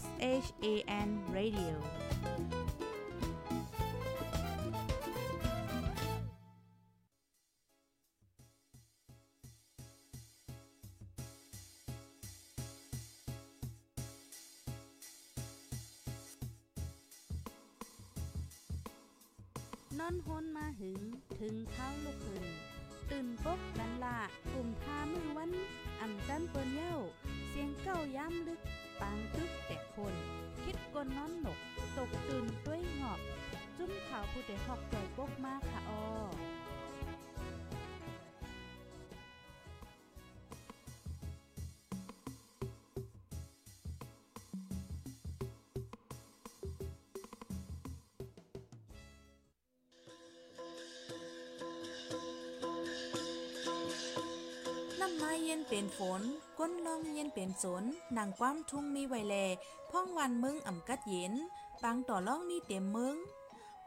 S H A N Radio นอนฮนมาหึง ถึงเท้าลูกหึงตื่นปกกันละกลุ่มทามือวัน อ่ำจันเปิ้นเย้า เสียงเก้าย้ำลึก ปังตึกแต่คน คิดกนน้อนหนก ตกตื่นด้วยหงอบ จุ้มขาวผู้ใดหอกใจปกมากค่ะออ น้ำมาเย็นเป็นฝน ก้นลองเย็นเป็นสนนางความทุ่งมีไวแลพ่องวันมึงอ่ำกัดเย็น ปังต่อล่องนี่เต็มมึง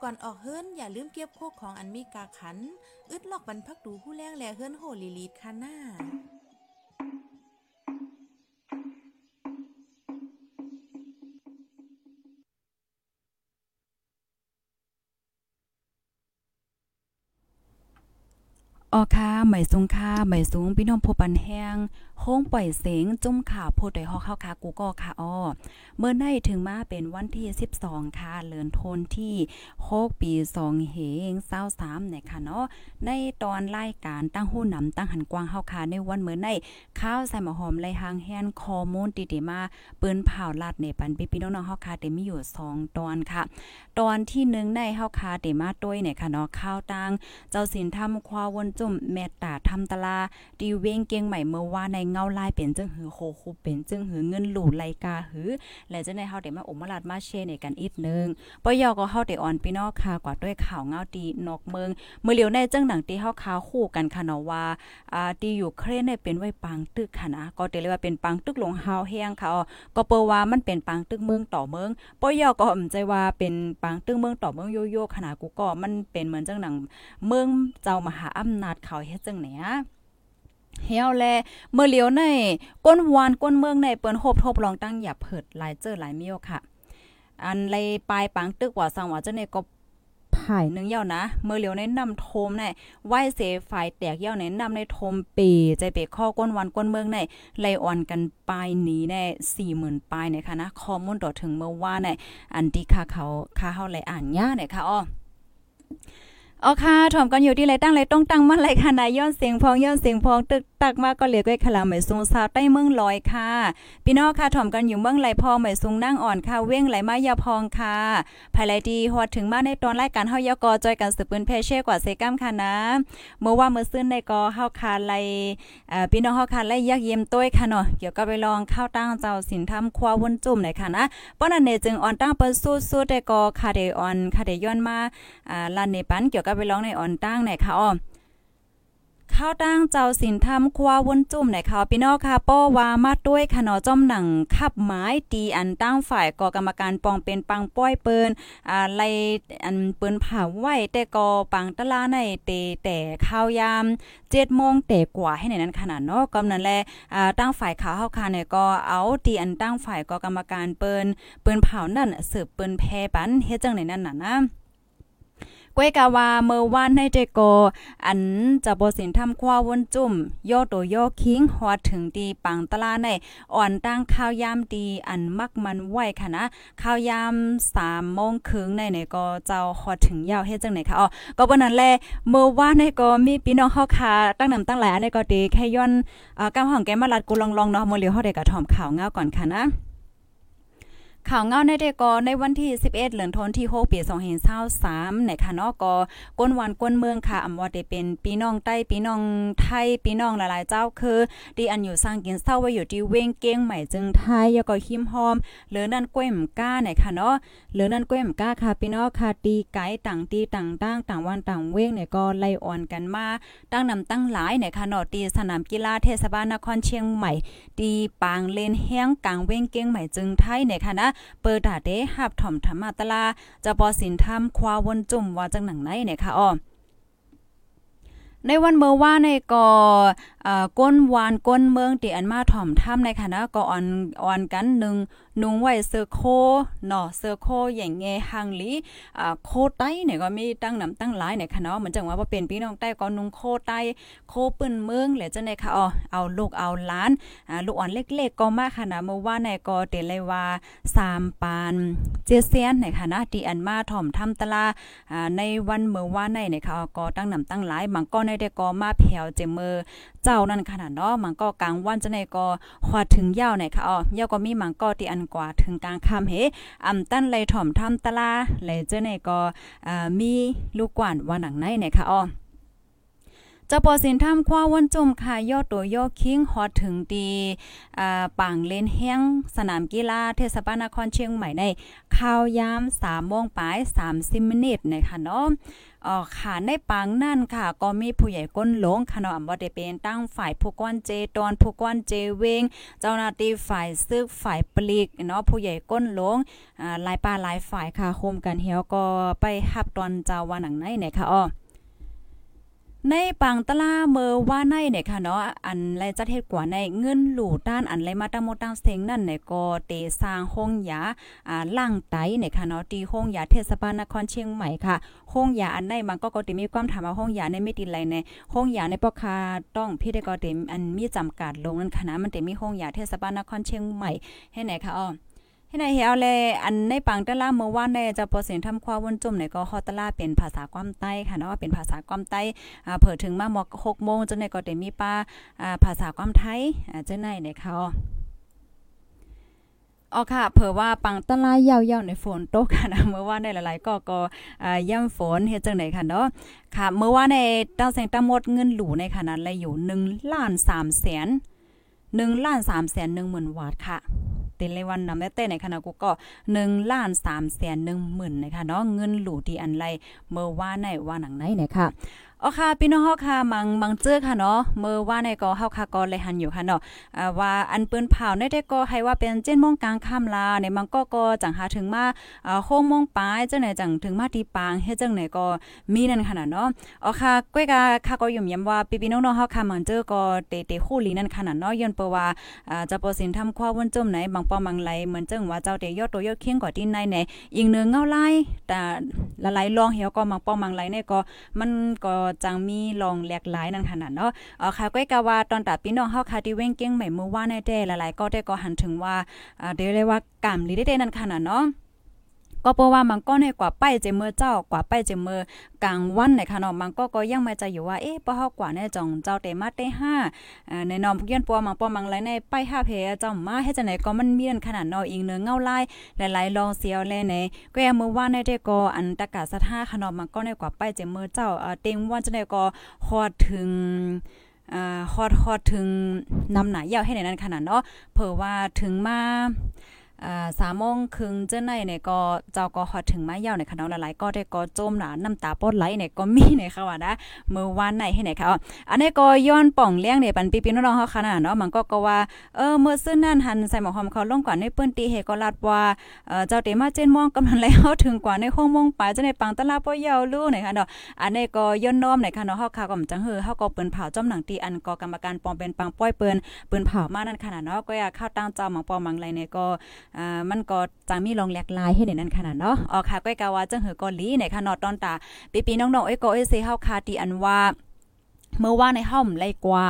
ก่อนออกเฮิรนอย่าลืมเก็บโคกของอันมีกาขัน อึดลอกบรรพักดูผู้แรงแลเฮิรนโหลีลีดคาน่า อค่ะไหมสูงค่ะไหมสูงพี่น้องผู้ปันแห้งโค้งปล่อยเสียงจุ่มข่าวโพดได้ฮอกเข้าค่ะกูก็ค่ะอ้อเมื่อในถึงมาเป็นวันที่ 12 ค่ะเลือนโทนที่6ปี2เฮง23เนี่ยค่ะเนาะในตอนรายการตั้งหู้นำตั้งหันกว้างเฮาค่ะในวันเมื่อในข้าวใส่หมอหอมไหลหางแฮนข้อมูลติๆมาปืนเผาลาดในปันพี่ๆน้องๆเฮาค่ะเต็มีอยู่ 2 ตอนค่ะ ตอนที่1ในเฮาค่ะเตมาต้วยเนี่ยค่ะเนาะข้าวตังเจ้าสินทำควาวนจุ่มแม่ตาทำตลาดีเวงเกียงใหม่เมื่อว่าในเงาลายเป็นจึงหือโคคุเป็นจึงหือเงินหลู่ไลกาหือและจะในเฮาได้มาอมมาลาดมาเชในกันอีกนึงปยอก็เฮาได้ออนพี่น้องค่ะกว่าด้วยข่าวเงาตีนอกเมืองเมื่อเหลียวในจังหนังตีเฮาข่าวคู่กันค่ะเนาะว่าอ่าตีอยู่เครนเนี่ยเป็นไว้ปังตึกค่ะนะก็เรียกว่าเป็นปังตึกหลงเฮาแห้งค่ะก็เปว่ามันเป็นปังตึกเมืองต่อเมืองปยอก็อมใจว่าเป็นปังตึกเมืองต่อเมืองโยโย่ขนาดกูก็มันเป็นเหมือนจังหนังเมืองเจ้ามหาอำนาจเขาเฮ็ดจังไหนเฮียวแลเมื่อเหลียวในก้นวานก้นเมืองในเปิ้นโฮบทบลองตั้งอย่าเผิดหลายเจอหลายเมียวค่ะ อันเลยปลายปังตึกว่าสังว่าเจ้าในก็ผ่ายนึงเย่านะเมื่อเหลียวในนำโทมในไหวเสฝ่ายแตกเย่าในนำในโทมปีใจเปข้อก้นวันก้นเมืองในไลอ่อนกันปลายหนีแน่40,000ปลายเนี่ยค่ะนะข้อมูลต่อถึงเมื่อว่าในอันที่ค่าเขาค่าเฮาไหลอ่านยาเนี่ยค่ะอ้อ อ๋อค่ะถ่อมกันอยู่ที่ไรตั้งไรต้องตั้งมันไรค่ะนายย้อนเสียงพองย้อนเสียงพองตึก ตักมากก็เหลือก้อยขลาเหมยสูงสาวใต้เมืองลอยค่ะ พี่น้องค่ะถ่อมกันอยู่เมืองไหลพองเหมยสูงนั่งอ่อนค่ะ เว้งไหลมายาพองค่ะภายไรดีฮอดถึงมาในตอนรายการเฮายกอจอยกันสืบปืนเพเช่กว่าเซกัมค่ะนะ เมื่อว่าเมื่อซึ้นในกอเฮาคาไล่พี่น้องเฮาคาไลยักเยี่ยมต้วยค่ะเนาะเกี่ยวกับไปลองข้าวตั้งเจ้าสินทำครัวนจุ่มหน่อยค่ะนะป้อนันเนจึงอ่อนตั้งเปิ้นสู้ๆแต่กอคาเดออนคาเดย้อนมาอ่าลันในปันเกี่ยวกับไปลองในอ่อนตั้งหน่อยค่ะอ้อ ข้าวตั้งเจ้าสินทำคว้าวนจุ่มไหนค่ะพี่น้องค่ะป้อว่ามาด้วยค่ะเนาะจ้อมหนังขับไม้ตีอันตั้งฝ่ายกอกรรมการปองเป็นปังป้อยเปิ้นอ่าไลอันเปิ้นผ่าไหวแต่ก็ปังตะลาในเตแต่ข้าวยาม7โมงแต่กว่าให้ในนั้นขนาดเนาะกำนั้นแลอ่าตั้งฝ่ายขาวเฮาค่ะเนี่ยก็เอาตีอันตั้งฝ่ายกอกรรมการเปิ้นเปิ้นเผานั่นสืบเปิ้นแพปันเฮ็ดจังไหนนั่นน่ะนะ ก้วยกาวาเมื่อวานให้เจโก อันจะบ่สินทำคว้าวนจุ่มย่อโย่อคิงฮอดถึงดีปังตลาในอ่อนตั้งข้าวยามดีอันมักมันไหวค่ะนะข้าวยาม3โมงครึ่งในเน่ก็เจ้าฮอดถึงยาวเฮ็ดจังไหนคะอ๋อก็บ่นั้นแลเมื่อวานในก็มีพี่น้องเฮาค่ะตั้งนำตั้งหลายอันก็ดีแค่ย้อนอ่ากำห้องแกมาลัดกูลองๆเนาะมื้อเหลียวเฮาได้กระถอมข่าวเงาก่อนค่ะนะ ข่าวเงาในเดกอในวันที่ 11เดือนธันที่6ปี2523ในค่ะนาะก็ก้นวันก้นเมืองค่ะอำว่าได้เป็นพี่น้องใต้พี่น้องไทยพี่น้องหลายๆ เจ้าคือที่อันอยู่สร้างกินเศร้าไว้อยู่ที่เว้งเก้งใหม่จึงไทยแล้วก็หิมหอมเหลือนั่นก้วยมก้าในค่ะเนาะเหลือนั่นก้วยมก้าค่ะพี่น้องค่ะตีไก่ต่างตีต่างต่างต่างวันต่างเว้งเนี่ยก็ไล่อ่อนกันมาตั้งนำตั้งหลายเนี่ยค่ะเนาะตีสนามกีฬาเทศบาลนครเชียงใหม่ตีปางเลนแห้งกลางเว้งเก้งใหม่จึงไทยเนี่ยค่ะนะเปิดดาเดหับถ่อมธรรมาตลาจะปอสินทำควาวนจุ่มว่าจังหนังไหนเนี่ยค่ะอ๋อในวันเมื่อว่าในก็ก้นวานก้นเมืองตีอันมาถ่อมถ้ำในคณะก็อ่อนอ่อนกันหนึ่ง นุงไว้เซอร์โคเนาะเซอร์โคอย่างเงหังลีอ่าโคไต้เนี่ยก็มีตั้งนำตั้งหลายในคณะเหมือนจังว่าบ่เป็นพี่น้องใต้ก็นุงโคไต้โคปืนเมืองแหละจังได๋ค่ะอ๋อเอาลูกเอาล้านอ่าลูกอ่อนเล็กๆก็มาคณะเมื่อว่าในก็เตเลยว่า3ปานเจเซียนในคณะที่อันมาถ่อมทำตลาอ่าในวันเมื่อว่าในเนี่ยค่ะก็ตั้งนำตั้งหลายบางก็ในได้ก็มาแผ่วเจมือเจ้านั่นขนาดเนาะมันก็กลางวันจะในก็ควาถึงยาวไหนค่ะอ๋อยาวก็มีมันก็ที่อันกว่าถึงกลางค่ำเฮอำตั้นเลถ่อมทำตลาเลยเจ้าในก็มีลูกกวานว่าหนังไหนเนี่ยค่ะอ๋อจะปอสินทำคว้าวันจุ่มค่ะยอดตัวยอคิงฮอดถึงดีอ่าปังเล่นแห้งสนามกีฬาเทศบาลนครเชียงใหม่ในข้าวยาม3โมงปลาย30มินิทนะคะเนาะ อ๋อค่ะในปังนั่นค่ะ ก็มีผู้ใหญ่ก้นหลงค่ะเนาะบ่ได้เป็นตั้งฝ่ายผู้ก้อนเจตอนผู้ก้อนเจเวง เจ้าหน้าที่ฝ่ายซึกฝ่ายปลีกเนาะผู้ใหญ่ก้นหลงอ่าหลายปลาหลายฝ่ายค่ะโฮมกันเหี่ยวก็ไปฮับตอนเจ้าว่าหนังไหนเนี่ยค่ะอ๋อ ในปังตลาเมื่อว่าในเนี่ยค่ะเนาะอันไรจัดเฮ็ดกว่าในเงินหลู่ด้านอันไรมาตั้งหมตั้งเซ็งนั่นเนี่ยก็เตสร้างห้องยาอ่าล่างไตเนี่ยค่ะเนาะที่ห้องยาเทศบาลนครเชียงใหม่ค่ะห้องยาอันในมันก็ก็ติมีความถามว่าห้องยาในไม่ติไรในห้องยาในปอคาต้องพี่ได้ก็ติอันมีจำกัดลงนั่นคณะมันติมีห้องยาเทศบาลนครเชียงใหม่ให้ไหนค่ะอ้อ ให้นายเฮาเลยอันในปังตะลาเมื่อวานได้จะปอเสียงทำความวนจุ่มในก็ฮอตะลาเป็นภาษาความใต้ค่ะเนาะเป็นภาษาความใต้อ่าเผิดถึงมาหมอก6โมงจนในก็ได้มีป้าอ่าภาษาความไทยอ่าเจ้าไหนในเขาอ๋อค่ะเผื่อว่าปังตะลายาวๆในฝนตกค่ะนะเมื่อวานหลายๆก็ก็อ่ย่ำฝนเฮ็ดจังได๋ค่ะเนาะค่ะ เมื่อวานในตั้งแสงตั้งหมดเงินหลูในขนาดเลยอยู่1ล้าน3แสน1ล้าน3แสน10,000วาทค่ะ เต็นเลยวันนำเต้ในคณะกูก็1ล้าน3แสน1หมื่นนะคะเนาะเงินหลูดีอันไรเมื่อว่าในว่าหนังไหนนะคะ อ๋อค่ะพี่น้องเฮาค่ะมังมังเจอค่ะเนาะเมื่อว่าในก็เฮาค่ะก็เลยหันอยู่ค่ะเนาะอ่าว่าอันปืนเผาในได้ก็ให้ว่าเป็นเจ็ดโมงกลางค่ำลาในมังก็ก็จังหาถึงมาอ่า6โมงปลายจังไหนจังถึงมาตีปางเฮ็ดจังไหนก็มีนั่นขนาดเนาะอ๋อค่ะก้อยกะค่ะก็ยุ่มย้ำว่าพี่ๆน้องๆเฮาค่ะมังเจอก็เตเตคู่ลีนั่นขนาดเนาะย้อนเปว่าอ่าจะปอสินทำความวนจมไหนบางปอมังไหลเหมือนจังว่าเจ้าเตยอดตัวยอดเคียงกว่าที่ในไหนอีกเนือเงาไล่แต่ละไหลลองเหี่ยวก็มังปอมังไหลเนี่ยก็มันก็จังมีลองแหลกหลายนั่นขนาดเนาะอ๋อค่ะก้อยกะว่าตอนตัดพี่น้องเฮาค่ะที่เว้งเก้งใหม่เมื่อวานในแด้หลายๆก็ได้ก็หันถึงว่าเดี๋ยวเลยว่ากำลีได้นั่นขนาดเนาะ ก็เพราะว่ามันก็ในกว่าป้ายเจมือเจ้ากว่าป้ายเจมือกลางวันในค่ะเนาะมันก็ก็ยังไม่ใจอยู่ว่าเอ๊ะป้าเฮากว่าในจองเจ้าเตมาเตห้าอ่าในนอมพวกยันปัวมังปอมังไรในป้าย5เพเจ้ามาให้จังไหนก็มันมีนขนาดนาะอีกเนื้อเงาลายหลายๆลองเสียวแลในก็ยังมือว่าในได้ก็อันตะกาสะท่าขนมมันก็ในกว่าป้ายเจมือเจ้าเอ่อเต็งวันจังได๋ก็ฮอดถึงอ่าฮอดฮอดถึงนำหนายาวให้ในนั้นขนาดเนาะเผื่อว่าถึงมา อ่าสามโมงครึ่งเจ้าในเนี่ยก็เจ้าก็ฮอดถึงมายาวในคณะหลายๆก็ได้ก็จมหนาน้ำตาปดไหลเนี่ยก็มีในค่ะว่านะเมื่อวานไหนให้ไหนค่ะอันนี้ก็ย้อนป่องเลี้ยงเนี่ยปันปีๆน้องเฮาขนาดเนาะมันก็ก็ว่าเออเมื่อซื้อนั่นหันใส่หมอหอมเขาลงกว่าในเปิ้นตีเฮก็ลาดว่าเออเจ้าเตมาเจนมองกำลังแล้วถึงกว่าในห้องมงปลายจะในปังตะลาปอยาวลู่เนี่ยค่ะเนาะอันนี้ก็ย้อนน้อมในค่ะเนาะเฮาค่ะก็จังเฮอเฮาก็เปิ้นเผาจ้อมหนังตีอันก็กรรมการปอมเป็นปังป้อยเปิ้นเปิ้นเผามานั่นขนาดเนาะก็อยากเข้าตั้งเจ้าหมังปอมังไรเนี่ยก็อ่ามันก็จังมีลองแหลกลายให้ในนั้นขนาดเนาะอ๋อค่ะก้อยกาว่าจังเหือก็ลีในค่ะนาะตอนตาปีๆน้องๆเอ้ยก็เอ้ยเซเฮาคาตีอันว่า เมื่อว่าในห้องไล่กว่า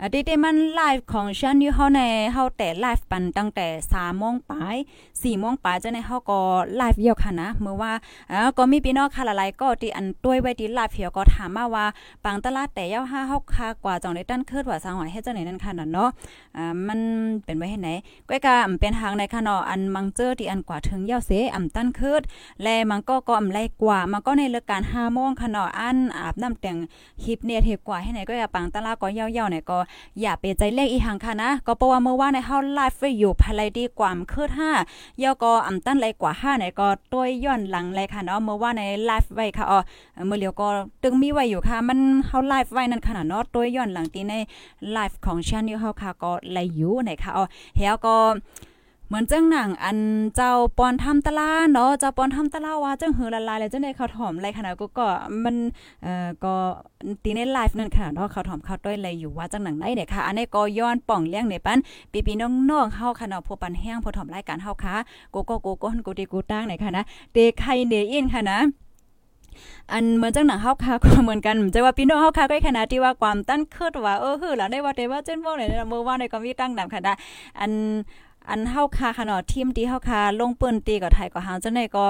อ่าดิๆมันไลฟ์ของฉันอยู่เฮาในเฮาแต่ไลฟ์ปันตั้งแต่3โมงปลาย4โมงปลายจะในเฮาก็ไลฟ์เยอะค่ะนะเมื่อว่าอ่าก็มีพี่น้องค่ะหลายๆก็ที่อันต้วยไว้ที่ไลฟ์เหี่ยวก็ถามมาว่าปังตลาดแต่ยาว5เฮาค่ากว่าจังได้ตั้นคิดว่าสางหอยเฮ็ดจังไหนนั่นค่ะเนาะอ่ามันเป็นไว้เฮ็ดไหนก้อยกะเป็นทางในค่ะเนาะอันมังเจอที่อันกว่าถึงยาวเสอำตั้นคิดและมันก็ก็อำไลกว่ามันก็ในเลิกการ5โมงค่ะเนาะอันอาบน้ำแต่งคลิปเนี่ยเทกว่าให้ไหนก็อย่าปังตลาดก็ยาวๆเนี่ยก็อย่าไปใจเลขอีหังค่ะนะ ก็เพราะว่าเมื่อวานในเฮาไลฟ์ไว้อยู่ภายดีกว่าคือ5ย่อก็อำตั้นไรกว่า5เนี่ยก็ต้วยย้อนหลังเลยค่ะเนาะเมื่อวานในไลฟ์ไว้ค่ะอ๋อเมื่อเลียวก็ตึงมีไว้อยู่ค่ะ มันเฮาไลฟ์ไว้นั่นขนาดเนาะต้วยย้อนหลังที่ในไลฟ์ของชันอยู่เฮาค่ะก็ไลอยู่ไหนค่ะอ๋อเฮาก็ มือนจังหนังอันเจ้าปอนทำตะลาเนาะเจ้าปอนทำตะลาว่าจังหือละลายเลยจังได้เขาถอมไรขนาดก็ก็มันเอ่อก็ตีในไลฟ์นั่นค่ะเนาะเขาถอมเขาต้อยไรอยู่ว่าจังหนังได้เด้ค่ะ อันนี้ก็ย้อนป่องเลี้ยงในปันปีๆน้องๆเฮาค่ะเนาะพวกปันแห้งพอถอมรายการเฮาค่ะโกโกโกโก้กูตีกูตั้งไหนค่ะนะเตไข่เนอินค่ะนะอันเหมือนจังหนังเฮาคาก็เหมือนกันจะว่าพี่น้องเฮาคาก็ขนาดที่ว่าความตั้นคิดว่าเออฮือล่ะได้ว่าได้ว่าเจ้นบ่ได้เมื่อว่าในก็มีตั้งนำค่ะได้อัน อันเฮาคาขนาดทีมที่เฮาคาลงปืนตีก็ไทยก็หาจังได๋ก็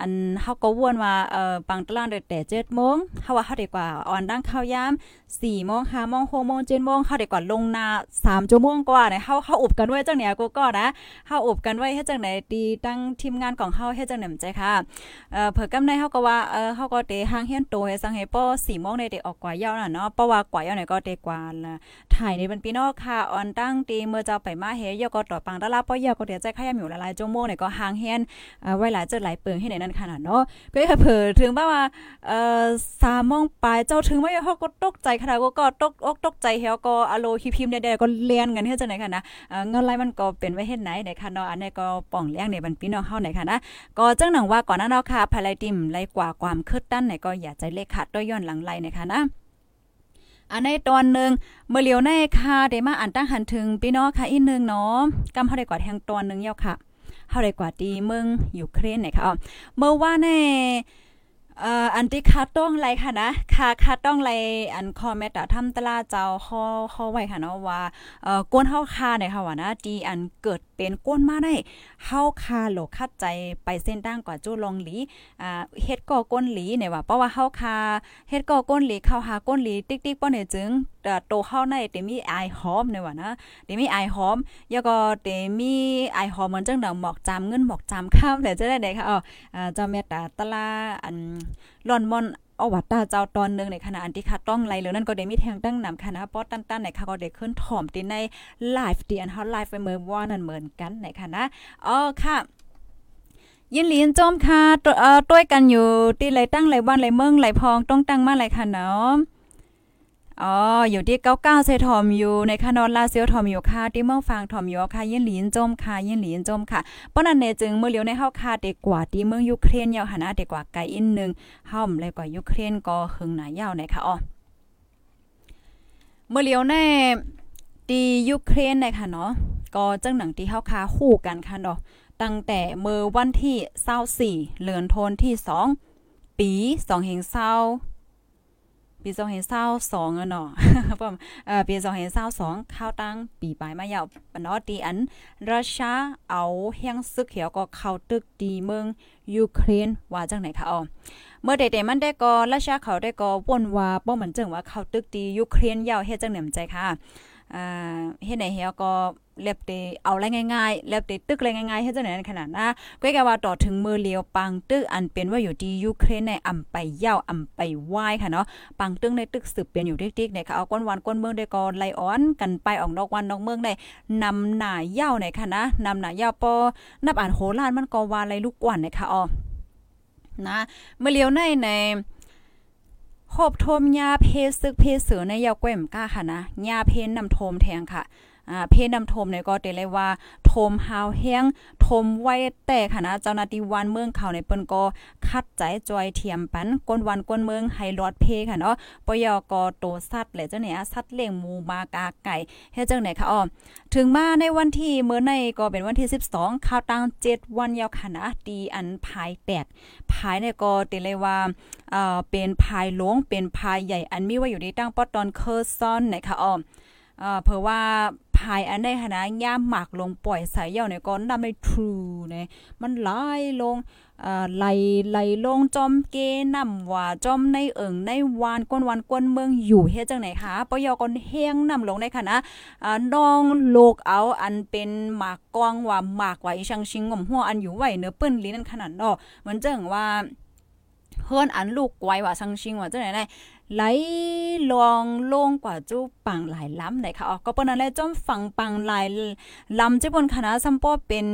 อันเฮาก็วนว่าเอ่อปังตะลางแต่7โมงเฮาว่าเฮาได้กว่าออนดังข้าวยาม4โมง5โมง6โมง7โมงเฮาได้กว่าลงนา3ชั่วโมงกว่าเนี่ยเฮาเฮาอบกันไว้จังเนี่ยกูก็นะเฮาอบกันไว้เฮ็ดจังได๋ตีตั้งทีมงานของเฮาเฮ็ดจังได๋ใจค่ะเอ่อเผื่อกำในเฮาก็ว่าเอ่อเฮาก็เตหางเฮียนโตให้สังให้ป้อ4โมงได้ได้ออกกว่ายาวน่ะเนาะเพราะว่ากว่ายาวเนี่ยก็เตกว่าละถ่ายในเป็นพี่น้องค่ะออนตั้งตีเมื่อเจ้าไปมาเฮยก็ต่อปังตะลาป้อยก็เดี๋ยวใจขยามอยู่ละลายชั่วโมงเนี่ยก็หางเฮียนเอ่อไว้หลายเจอหลายเปิงให้ในนั้นขนาดเนาะเผื่อเผยถึงว่าเอ่อ3โมงปลายเจ้าถึงว่เฮาก็ตกใจขนาดก็ตกอกตกใจเฮาก็อโลคิพิมพ์ได้ๆก็เลียนกันเฮ็ดจังได๋ค่ะนะเอ่อเงินไรมันก็เป็นไว้เฮ็ดไหนไหนค่ะเนาะอันนี้ก็ป่องเลี้ยงในบันพี่น้องเฮาไหนค่ะนะก็จังหนังว่าก่อนหน้าเนาะค่ะภายไลติมไลกว่าความคิดตั้นไหนก็อย่าใจเลขขาดด้วยย้อนหลังไลนะคะนะอันในตอนหนึ่งเมื่อเลียวในค่ะได้มาอ่านตั้งหันถึงพี่น้องค่ะอีกนึงเนาะกำเฮาได้กว่าแทงตอนหนึ่งเยาวค่ะ เฮาได้กว่าตีเมืองยูเครนนี่ยค่ะเมื่อว่าในอันที่คาต้องไรค่ะนะคาคาต้องไรอันคอมเมตทำตลาเจ้าข้อข้อไว้ค่ะเนาะว่าเอ่อก้นเฮาคาเนี่ยค่ะว่านะดีอันเกิดเป็นก้นมาได้เฮาคาโลคัดใจไปเส้นตั้งกว่าจูลองหลีอ่าเฮ็ดก่อก้นหลีเนี่ยว่าเพราะว่าเฮาคาเฮ็ดก่อก้นหลีเข้าหาก้นหลีติ๊กๆป้อเนี่ยจึงโตเฮาในเตมีไอหอมเนี่ยว่านะเตมีไอหอมแล้วก็เตมีไอหอมเหมือนจังดอกหมอกจามเงินหมอกจามข้ามแต่จะได้ได้ค่ะอ๋ออ่าเจ้าแม่ตาตะลาอันล่อนมอนเอาวัดตาเจ้าตอนนึงในขณะอันที่คัดต้องไลเลยนั่นก็ได้มีแทงตั้งนำคณะป้อตันๆในค่ะก็ได้ขึ้นถ่อมติในไลฟ์เดียนเฮาไลฟ์ไปเมื่อวานนั่นเหมือนกันในคณะนะอ๋อค่ะยินหลีนจอมค่ะเอ่อต้วยกันอยู่ที่ไหลตั้งไหลบ้านไหลเมืองไหลพองต้องตั้งมาไหลค่ะเนาะ อ๋ออยู่ที่เก้าเก้าเซทอมอยู่ในคานอนลาเซียวทอมอยู่ค่ะที่เมืองฟางทอมอยู่ค่ะยินหลีนจมค่ะยินหลีนจมค่ะป้อนั้นเนจึงเมื่อเลี้ยวในเฮาค่ะเด็กกว่าที่เมืองยูเครนยาวหนาเด็กกว่าไกลอินนึงเฮาเลยกว่ายูเครนก็หึงหนายาวในค่ะอ๋อเมื่อเลี้ยวในตียูเครนในค่ะเนาะก็จังหนังที่เฮาค่ะคู่กันค่ะเนาะตั้งแต่เมื่อวันที่24เดือนธันวาคมที่ 2 ปี2เฮงเศร้า ปีสองเห็นเศร้าสองเนาะป้อมเอ่อปีสองเห็นเศร้าสองข้าวตั้งปีปลายมายาวปนอตีอันรัสเซียเอาเฮียงซึกเขียวก็เข้าตึกตีเมืองยูเครนว่าจังไหนคะอ๋อเมื่อเด็ๆมันได้ก็รัสเซียเขาได้ก็ป่นว่าป้อเหมือนจังว่าเข้าตึกตียูเครนยาวเฮ็ดจังเหนือใจค่ะอ่าเฮ็ดไหนเฮียก็ เล็บเตเอาไรง่ายๆเล็บเตตึกไรง่ายๆให้เจ้าหนขนาดนะก็แกว่าต่อถึงมือเลียวปังตึกอันเป็นว่าอยู่ที่ยูเครนในอำไปเยาวอำไปวายค่ะเนาะปังตึกในตึกสืบเป็นอยู่ติ๊กๆเนี่ยค่ะเอาก้นวันก้นเมืองได้ก็ไลออนกันไปออกนอกวันนอกเมืองได้นำหน้าเยาวไหนค่ะนะนำหน้าเยาปอนับอ่านโหลานมันก็ว่าไรลูกกวนนะคะอ๋อนะเมื่อเลียวในในโคบทมยาเพซึกเพเสือในยาวแก้มก้าค่ะนะยาเพนนำโทมแทงค่ะ อ่าเพนำทมเนี่ยก็เตเลยว่าโทมหาวแห้งโทมไว้แต่คณะเจ้าหน้าที่วันเมืองเขาในเปิ้นก็คัดใจจอยเทียมปันก้นวันก้นเมืองให้รอดเพค่ะเนาะปยกโตสัตว์และเจ้าเนี่ยสัตว์เลี้ยงหมูมากาไก่เฮ็ดจังไหนคะอ้อถึงมาในวันที่เมื่อในก็เป็นวันที่ 12ข่าวตั้ง7วันยาวคณะตีอันภายแตกภายเนี่ยก็เตเลยว่าเอ่อเป็นภายหลวงเป็นภายใหญ่อันมีไว้อยู่ในตั้งปอตอนเคอร์ซอนนะคะอ้อเอ่อเพราะว่า ภายอันได้คณะย่ามหมากลงปล่อยสายเหี่ยวเนี่ยก็นำในทรูเนี่ยมันไหลลงเอ่อไหลไหลลงจอมเกนำว่าจอมในเอิงในวานก้นวันก้นเมืองอยู่เฮ็ดจังไหนคะปยอก่อนเฮียงนำลงในคณะอ่าน้องโลกเอาอันเป็นหมากกองว่าหมากว่าอีชังชิงงมหัวอันอยู่ไว้เนื้อเปิ้นลิ้นนั่นขนาดเนาะเหมือนจังว่าเฮือนอันลูกไว้ว่าชังชิงว่าจังไหน ไหลลองลงกว่าจู้ปังหลายล้ำไหนค่ะอ๋อก็เปิ้นนั่นแหละจอมฝังปังหลายล้ำเจ้าบนคณะซัมปอเป็น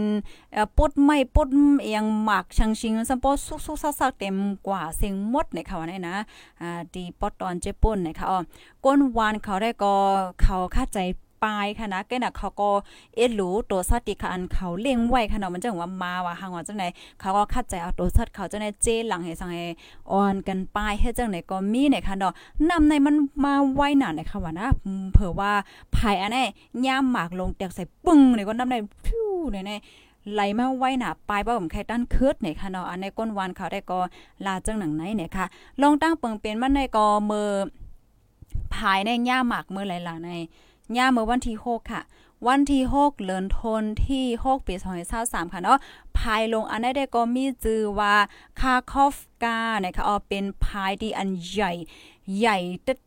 เอ่อปุดไม่ปุดเอียงหมากชังชิงซัมปอสุกๆซักๆเต็มกว่าเสียงหมดในค่ะว่าได้นะอ่าดีปอดตอนเจ้ป่นนะคะอ๋อก้นวานเขาได้ก็เขาคาดใจ ปปลายค่ะนะแกน่ะเขาก็เอ็ดรู้ตัวสัตว์ที่คันเขาเลี้ยงไว้ค่ะเนาะมันจังว่ามาว่าหางว่าจังได๋เขาก็คัดใจเอาตัวสัตว์เขาจังได๋เจหลังให้สังให้อ่อนกันปลายเฮ็ดจังได๋ก็มีเนี่ยค่ะเนาะนำในมันมาไว้หนาเนี่ยค่ะว่านะเผื่อว่าภายอันนี้ย่ามหมากลงแตกใส่ปึ้งเนี่ยก็นำในพิ้วเนี่ยไหลมาไว้หนาปลายบ่ผมใครตั้นคืดเนี่ยค่ะเนาะอันในก้นวานเขาได้ก็ลาจังหนังไหนเนี่ยค่ะ ลองตั้งเปิงเป็นมันในก็มือภายในย่าหมากมือหลายๆใน ย่าเมื่อวันที่6ค่ะ วันที่6เดือนธันที่6ปี2023ค่ะเนาะภายลงอันได้ก็มีจื่อว่าคาคอฟกานะคะเอาเป็นภายที่อันใหญ่ใหญ่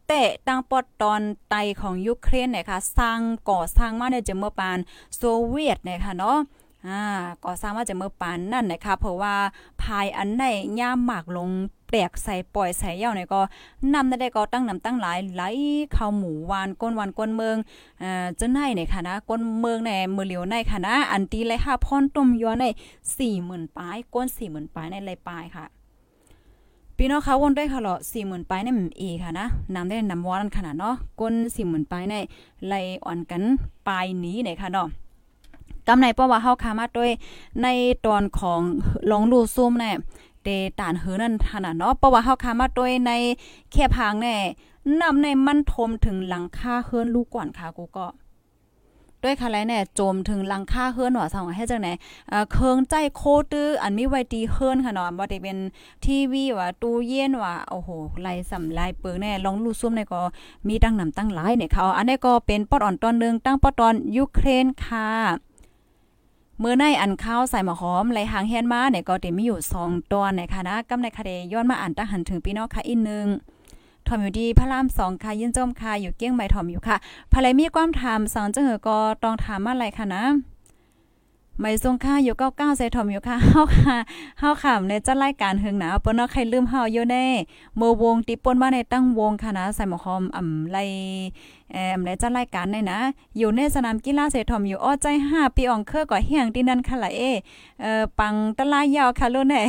เตะตั้งปอดตอนไตของยูเครนนะคะสร้างก่อสร้างมาในจเมื่อปานโซเวียตนะคะเนาะ อ่าก่อสร้างว่าจะเมื่อปานนั่นนะคะเพราะว่าภายอันไหนย่ามหมากลงแปลกใส่ปล่อยใส่เย่าเนี่ยก็นำได้ก็ตั้งนำตั้งหลายไหลเข้าหมู่วานก้นวันก้นเมืองเอ่อจะไหนเนี่ยค่ะนะก้นเมืองในมือเหลียวในค่ะนะอันตีเลยค่ะพรต้มย้อนใน40,000ปลายก้น40,000ปลายในไรปลายค่ะพี่น้องคะวนได้ค่ะเหรอสี่หมื่นปลายในมเอค่ะนะนำได้นำวอนขนาดเนาะก้นสี่หมื่นปลายในไล่อ่อนกันปลายนี้เนี่ยค่ะเนาะ กำในเพราะว่าเฮาคามาด้วยในตอนของลองลูซุ่มเนี่ยเตตานเหือนั่นขนาดเนาะเพราะว่าเฮาคามาด้วยในแค่พางแน่นำในมันทมถึงหลังคาเฮือนลูกก่อนค่ะกูก็ด้วยค่ะไรเนี่ยโจมถึงลังค่าเฮือนหัวสังให้จังไหนเอ่อเคิงใจโคตื้ออันมีไว้ตีเฮือนค่ะเนาะบ่ได้เป็นทีวีว่าตู้เย็นว่าโอ้โหไล่สำลายเปิงแน่ลองลู่ซุ่มในก็มีตั้งนำตั้งหลายเนี่ยเขาอันนี้ก็เป็นปอดอ่อนตอนนึงตั้งปอดตอนยูเครนค่ะ เมื่อในอันข้าวใส่หมอหอมไหลหางแฮนมาเนี่ยก็ติมีอยู่2ตอนนคะนะกำในคาเดย้อนมาอ่านตั้งหันถึงพี่น้องค่ะอีกนึงทอมอยู่ดีพระรามสองค่ะยินจมค่ะอยู่เกี้ยงใบถอมอยู่ค่ะภรรยมีความถามสองจังเหอก็ต้องถามอะไรค่ะนะ ไม่ทรงค่าอยู่เก้าเก้าใส่ถอมอยู่ค่ะเฮาค่ะเฮาขำในจัดรายการหึงหนาเปิ้นเนาะใครลืมเฮาอยู่แน่โมวงติป่นว่าในตั้งวงค่ะนะใส่หมอหอมอ่ำไลเอ่อในจัดรายการได้นะ อยู่ในสนามกีฬาเสถอมอยู่อ้อใจ5ปีอ่องเคอก่อเฮียงที่นั่นค่ะละเอเอ่อปังตะลายยาวค่ะลุ้นแน่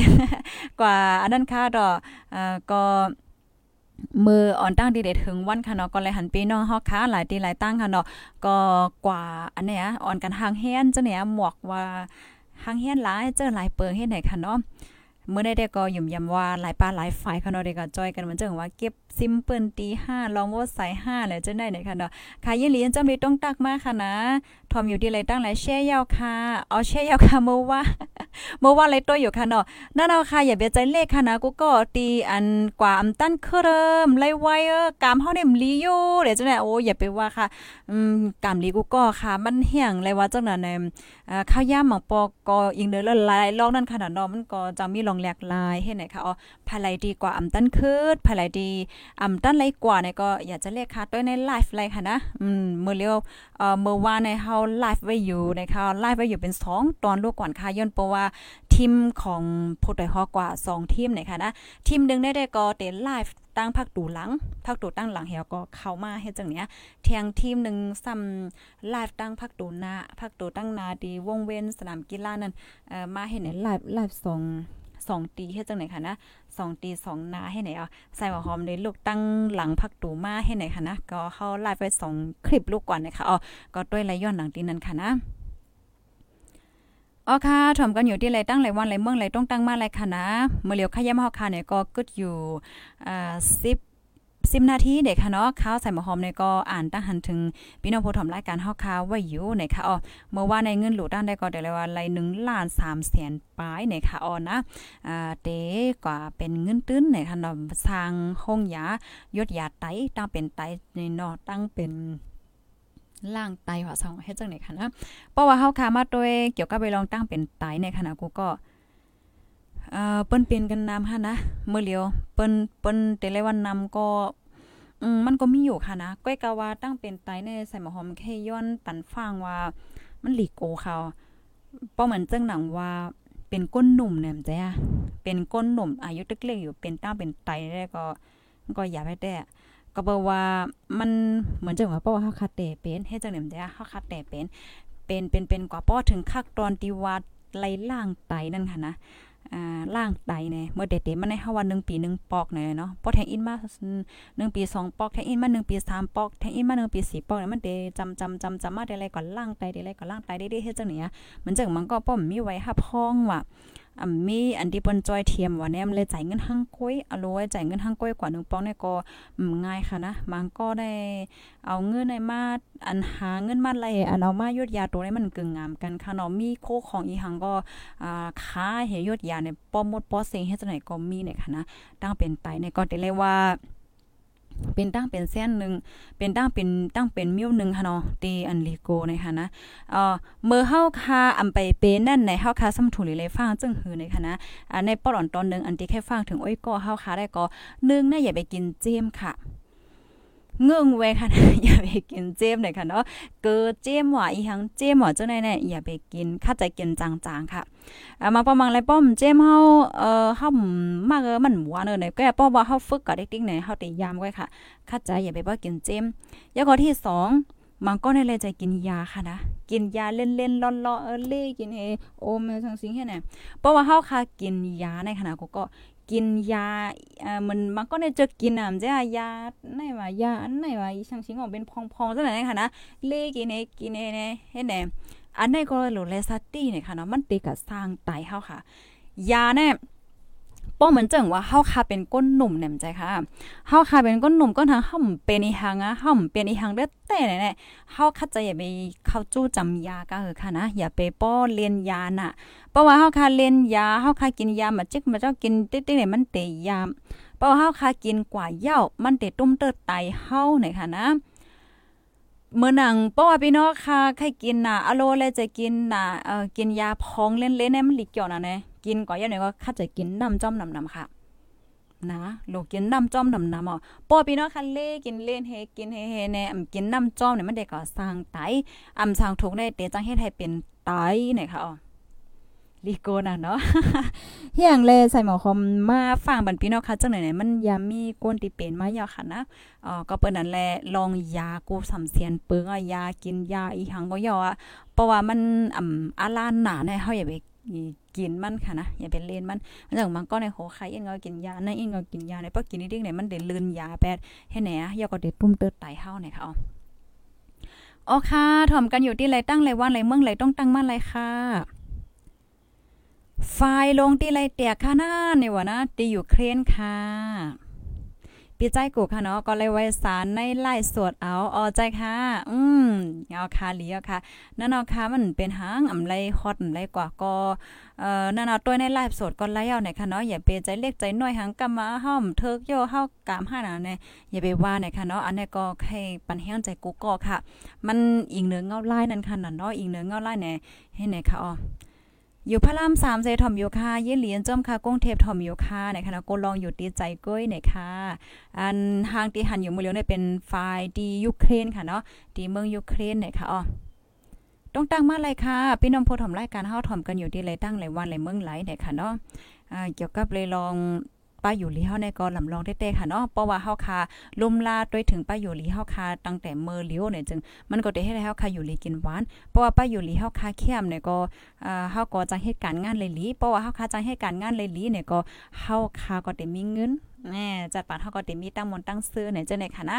กว่าอันนั้นค่ะดอกเอ่อก็ มืออ่อนตั้งดีเดถึงวันค่ะเนาะก็เลยหันปีน้องเฮาค้าหลายตีหลายตั้งค่ะเนาะก็กว่าอันเนี้ยอ่อนกันหางเฮียนจะเนี่ยหมวกว่าหางเฮียนหลายเจอหลายเปิงเฮ็ดไหนค่ะเนาะเมื่อได้ได้ก็ยุ่มยำว่าหลายปลาหลายฝ่ายค่ะเนาะได้ก็จอยกันเหมือนจังว่าเก็บซิมเปิ้นตี5ลองว่าใส่5แล้วจะได้ไหนค่ะเนาะค่ะยินลีจำมีต้องตักมากค่ะนะ ทอมอยู่ที่ไรตั้งหลายแช่ยาวค่ะเอาแช่ยาวค่ะเมื่อว่าเมื่อว่าไรตัวอยู่ค่ะเนาะนั่นเอาค่ะอย่าเบียใจเลขค่ะนะกูก็ตีอันกว่าอำตั้นเคริ่มไล่ไว้เออกามเฮาเนี่ยมลีอยู่เดี๋ยวจังได๋โอ้อย่าไปว่าค่ะอืมกามลีกูก็ค่ะ มันเหี่ยงเลยว่าจังนั้นเอ่อข้าวย่ามหมังปอก็ยิงเด้อละลายลอกนั่นขนาดเนาะมันก็จะมีลองแหลกลายเฮ็ดไหนค่ะอ๋อภายไลดีกว่าอำตั้นคืดภายไลดีอำตั้นไลกว่าเนี่ยก็อยากจะเลขค่ะด้วในไลฟ์ไลค่ะนะอืมมื้อเลียวเอ่อเมื่อวานในเฮาไลฟ์ไว้อยู่นะคะไลฟ์ไว้อยู่เป็น2ตอนลูกก่อนค่ะย้อนเพราะว่าทีมของผู้ใดฮอกว่า 2 ทีมนะคะนะทีมนึงได้ได้ก็เตไลฟ์ตั้งพักตูหลังพักตูตั้งหลังเหี่ยวก็เข้ามาเฮ็ดจังเนี้ยเทียงทีมนึงซ้ำไลฟ์ตั้งพักตูหน้าพักตูตั้งนาดีวงเว้นสนามกีฬานั่นเอ่อมาเฮ็ดในไลฟ์ไลฟ์2 2ตีเฮ็ดจังไหนค่ะนะ สองตีสองนาให้ไหนอะใส่หัวหอมในลูกตั้งหลังพักตูมาให้ไหนค่ะนะ ก็เข้าไลฟ์ไปสองคลิปลูกก่อนนะคะอ๋อก็ด้วยไรย้อนหลังตีนั้นค่ะนะอ๋อค่ะถมกันอยู่ที่ไรตั้งไรวันไรเมืองไรต้องตั้งมาไรค่ะนะเมื่อเลียวขย้ำเฮาค่ะเนี่ยก็กึดอยู่อ่าสิบ 10 10นาทีเด็กค่ะเนาะข้าวใส่หมอหอมเนี่ยก็อ่านตั้งหันถึงพี่น้องผู้ถมรายการเฮาค่ะไว้อยู่ในค่ะอ๋อเมื่อว่าในเงินหลูด้านได้ก็ได้เลยว่าไร1ล้าน3แสนปลายในค่ะอ๋อนะอ่าเตกว่าเป็นเงินตื้นในค่ะเนาะสร้างห้องยายดยาไตตั้งเป็นไตในเนาะตั้งเป็นล่างไตว่าสองเฮ็ดจังไหนค่ะนะเพราะว่าเฮาคามาโดยเกี่ยวกับไปลองตั้งเป็นไตในขณะกูก็ เอ่อเปิ้นเปลี่ยนกันนำค่ะนะเมื่อเลียวเปิ้นเปิ้นแต่ละวันนำก็อืมมันก็มีอยู่ค่ะนะก้อยกะว่าตั้งเป็นไตในใส่หมอหอมแค่ย้อนปันฟังว่า มันหลีกโกเขาเพราะเหมือนเจังหนังว่าเป็นก้นหนุ่มเนี่ยจ้ะเป็นก้นหนุ่มอายุเล็กๆอยู่เป็นตั้งเป็นไตได้ก็ก็อย่าไปแต่ก็บอกว่ามันเหมือนจังว่าเพราะว่าเฮาคัดแต่เป็นเฮ็ดจังได๋มันเฮาคัดแต่เป็นเป็นเป็นเป็นกว่าป้อถึงคักตอนที่ว่าไล่ล่างไตนั่นค่ะนะ อ่าล่างไตเนี่ยเมื่อเด็ดๆมันในเฮาว่า1ปี1ปอกเนี่ยเนาะพอแทงอินมา1ปี2ปอกแทงอินมา1ปี3ปอกแทงอินมา1ปี4ปอกเนี่ยมันเดจำจำจำจำมาได้ไรก่อนล่างไตได้ไรก่อนล่างไตได้ด้เฮ็ดจังเนี่ยมันจังมันก็ป้อมมีไว้ฮับห้องว่าอ่ามีอันที่เปิ้นจอยเทียมว่าแนมเลยจ่ายเงินหังก้อยอโลยจ่ายเงินหังก้อยกว่า1ปองเนี่ยก็ง่ายค่ะนะมันก็ได้เอาเงินในมาอันหาเงินมาไล่อันเอามายุดยาตัวนี้มันกึ่งงามกันค่ะเนาะมีโคของอีหังก็อ่าค้าเหยดยาเนี่ยป้อมมดป้อเซงเฮ็ดจังไดก็มีเนี่ยค่ะนะตั้งเป็นไตเนี่ยก็ได้เลยว่า เป็นตั้งเป็นแสนหนึ่งเป็นตั้งเป็นตั้งเป็นมิ้วหนึ่งค่ะเนาะตีอันลีโกนะคะนะเอ่อเมื่อเฮาคาอำไปเป็นนั่นในเฮาคาซ้ำถูเลยฟังจึงหือในค่ะนะอ่าในปอดอนตอนนึงอันที่แค่ฟังถึงโอ้ยก็เฮาคาได้ก็นึงนะอย่าไปกินเจมค่ะ เงื่องไว้ค่ะอย่าไปกินเจมเลยค่ะเนาะเกิดเจมหว่าอีหังเจมหว่าเจ้าไหนเนี่ยอย่าไปกินข้าใจกินจางๆค่ะอ่ามาประมาณไรป้อมเจมเฮาเอ่อเฮามากเออมันหวานเออเนี่ยก็ป้อว่าเฮาฝึกกับเด็กๆเนี่ยเฮาติยามไว้ค่ะข้าใจอย่าไปบ่กินเจมแล้วก็ที่สองมันก็ในเลยใจกินยาค่ะนะ กินยาเล่นๆล่อนๆเออเล่กินเฮโอมทั้งสิ่งแค่ไหนเพราะว่าเฮาค่ะกินยาในขณะก็ก็ กินยาเอ่อมันมันก็ในใจะกินอะมันจะยาไหนว่ายาอันไหนวะอีช่างชิงออกเป็นพองๆจังไหนค่ะนะเลกินเนกินเนเนเฮ็ดแหนอันไหนก็โลเลซาตี้เนี่ยค่ะเนาะมันติกับสร้างไตเฮาค่ะ ยาเนี่ย ป้อเหมือนเจังว่าเฮาค่ะเป็นก้นหนุ่มแหนมใจค่ะเฮาค่ะเป็นก้นหนุ่มก้นทางเฮาเป็นอีหังอะเฮาเป็นอีหังเด้อแต่เนี่ยเฮาคัดใจอย่าไปเข้าจู้จำยาก็เออค่ะนะอย่าไปป้อเรียนยาน่ะเพราะว่าเฮาคาเล่นยาเฮาคากินยามาจึกมาเจ้ากินติ๊กๆเนี่ยมันเตยยามเพราะว่าเฮาคากินกว่าเหย้ามันเตตุ้มเติดไตเฮาเนี่ยค่ะนะเมื่อหนังเพราะว่าพี่น้องค่ะใครกินน่ะอโลเลยจะกินน่ะเอ่อกินยาพองเล่นๆเนี่ยมันหลีกเกี่ยวน่ะเนี่ย กินกว่าเย้าเนี่ยก็คัดจะกินน้ำจ้อมน้ำๆค่ะนะลูกินน้ำจ้อมน้ำน้ำอะปอพี่น้องคันเล่กินเล่นเฮกินเฮเฮเนี่ยอำกินน้ำจ้อมเนี่ยมันได้ก็สร้างไตอำสร้างทุกได้เตจังเฮ็ดให้เป็นไตเนี่ยค่ะอ๋อลีโกน่ะเนาะเฮียงเลยใส่หมอคอมมาฟังบันพี่น้องค่ะจังไหนๆมันยามีก้นที่เป็นมายาค่ะนะอ๋อก็เปิ้นนั่นแหละลองยากูสำเสียนเปิงอะยากินยาอีหังก็ยออะเพราะว่ามันอ่ำอาลานหนาเนี่ยเฮาอย่าไป กินมันค่ะนะอย่าเป็นเล่นมันจังมันก็ในโหใครเองก็กินยาในเองก็กินยาในเพราะกินนิดๆเนี่ยมันเด้ลืนยาแปดให้ไหนอะยาก็เด็ดปุ้มเติร์ดไตเฮาในค่ะอ๋ออ๋อค่ะถ่อมกันอยู่ที่ไรตั้งไรวันไรเมืองไรต้องตั้งมั่นไรค่ะไฟลงที่ไรเตียค่ะนะเนี่ยวะนะตีอยู่เครนค่ะ ปีใจกูค่ะเนาะก็เลยไว้สารในไล่สวดเอาออใจค่ะ อืมเอาค่ะเลียวค่ะนั่นเอาค่ะมันเป็นหางอำไรฮอตอำไรกว่าก็เอ่อนั่นเอาตัวในไลฟ์สดก็ไล่เอาเนี่ยค่ะเนาะอย่าไปใจเล็กใจน้อยหังกำมาห้อมเทิกโยเฮากามห้าน่ะเนี่ยอย่าไปว่าเนี่ยค่ะเนาะอันนี้ก็ให้ปันแห้งใจกูก็ค่ะ มันอิงเนื้อเงาไล่นั่นค่ะน่ะเนาะอิงเนื้อเงาไล่เนี่ยให้ไหนค่ะอ๋อ อยู่พระรามสามเซทอมโยคาเยี่เหรียญจอมค่ะก้งเทพถ่อมอยคาในคณะกลองอยู่ตีใจก้อยเนี่ยค่ะ อันทางที่หันอยู่มือเลียวเนี่ยเป็นฝ่ายดียูเครนค่ะเนาะดีเมืองยูเครนเนี่ยค่ะอ๋อต้องตั้งมาเลยค่ะพี่น้องผู้ถมรายการเฮาถอมกันอยู่ที่ไรตั้งหลายวันหลายเมืองไหลเนี่ยค่ะเนาะอ่าเกี่ยวกับเลยลอง ป้าอยู่ลีเฮาในก็ลำลองเต้ๆค่ะเนาะเพราะว่าเฮาคาลุ่มลาด้วยถึงป้าอยู่ลีเฮาคาตั้งแต่เมื่อเลียวเนี่ยจึงมันก็ได้ให้เฮาคาอยู่ลีกินหวานเพราะว่าป้าอยู่ลีเฮาคาเข้มเนี่ยก็อ่าเฮาก็จังเหตุการณ์งานเลยลีเพราะว่าเฮาคาจังเหตุการณ์งานเลยลีเนี่ยก็เฮาคาก็ได้มีเงินแหน่จัดปานเฮาก็ได้มีตั้งมนต์ตั้งซื้อเนี่ยจังได๋ค่ะนะ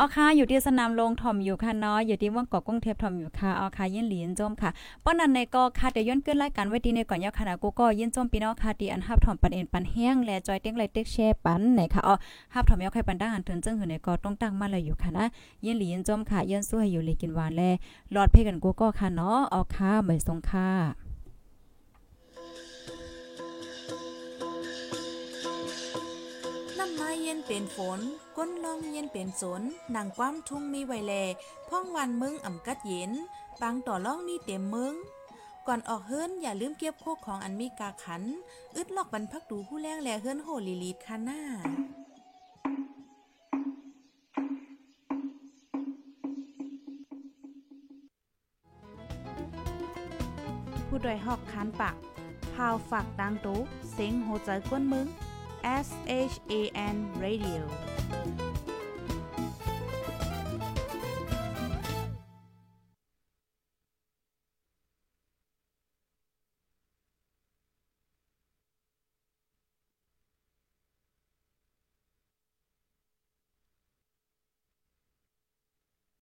อ๋อค่ะอยู่ที่สนามโรงถอมอยู่ค่ะเนาะอยู่ที่ว่างเกาะกรุงเทพถอมอยู่ค่ะอ๋อค่ะยินหลีนจมค่ะป้อนนั้นในก็ค่ะเดี๋ยวย้อนขึ้นรายการไว้ดีในก่อนยาวค่ะกูก็ยินจมพี่น้องค่ะที่อันฮับถอมปันเอ็นปันแห้งและจอยเต็งไลเต็กแชร์ปันไหนค่ะอ๋อฮับถอมยาวใครปันดังอันถึงจึงหือในก็ต้องตั้งมาเลยอยู่ค่ะนะยินหลีนจมค่ะยินสู้ให้อยู่เลยกินหวานแลหลอดเพกันกูก็ค่ะเนาะอ๋อค่ะไม่ทรงค่ะน้ำม้เย็นเป็นฝน ก้นลองเย็นเป็นสนนางความทุ่งมีไวแลพ่องวันมึงอ่ำกัดเย็นปางต่อล่องมีเต็มมึง ก่อนออกเฮิรนอย่าลืมเก็บโคกของอันมีกาขัน อึดลอกบรรพักดูผู้แรงแลเฮิรนโหลีลีดคาหน้าผู้ดยหอกคันปากพาวฝากดังตู้เสียงโหใจกวนมึง S H A N Radio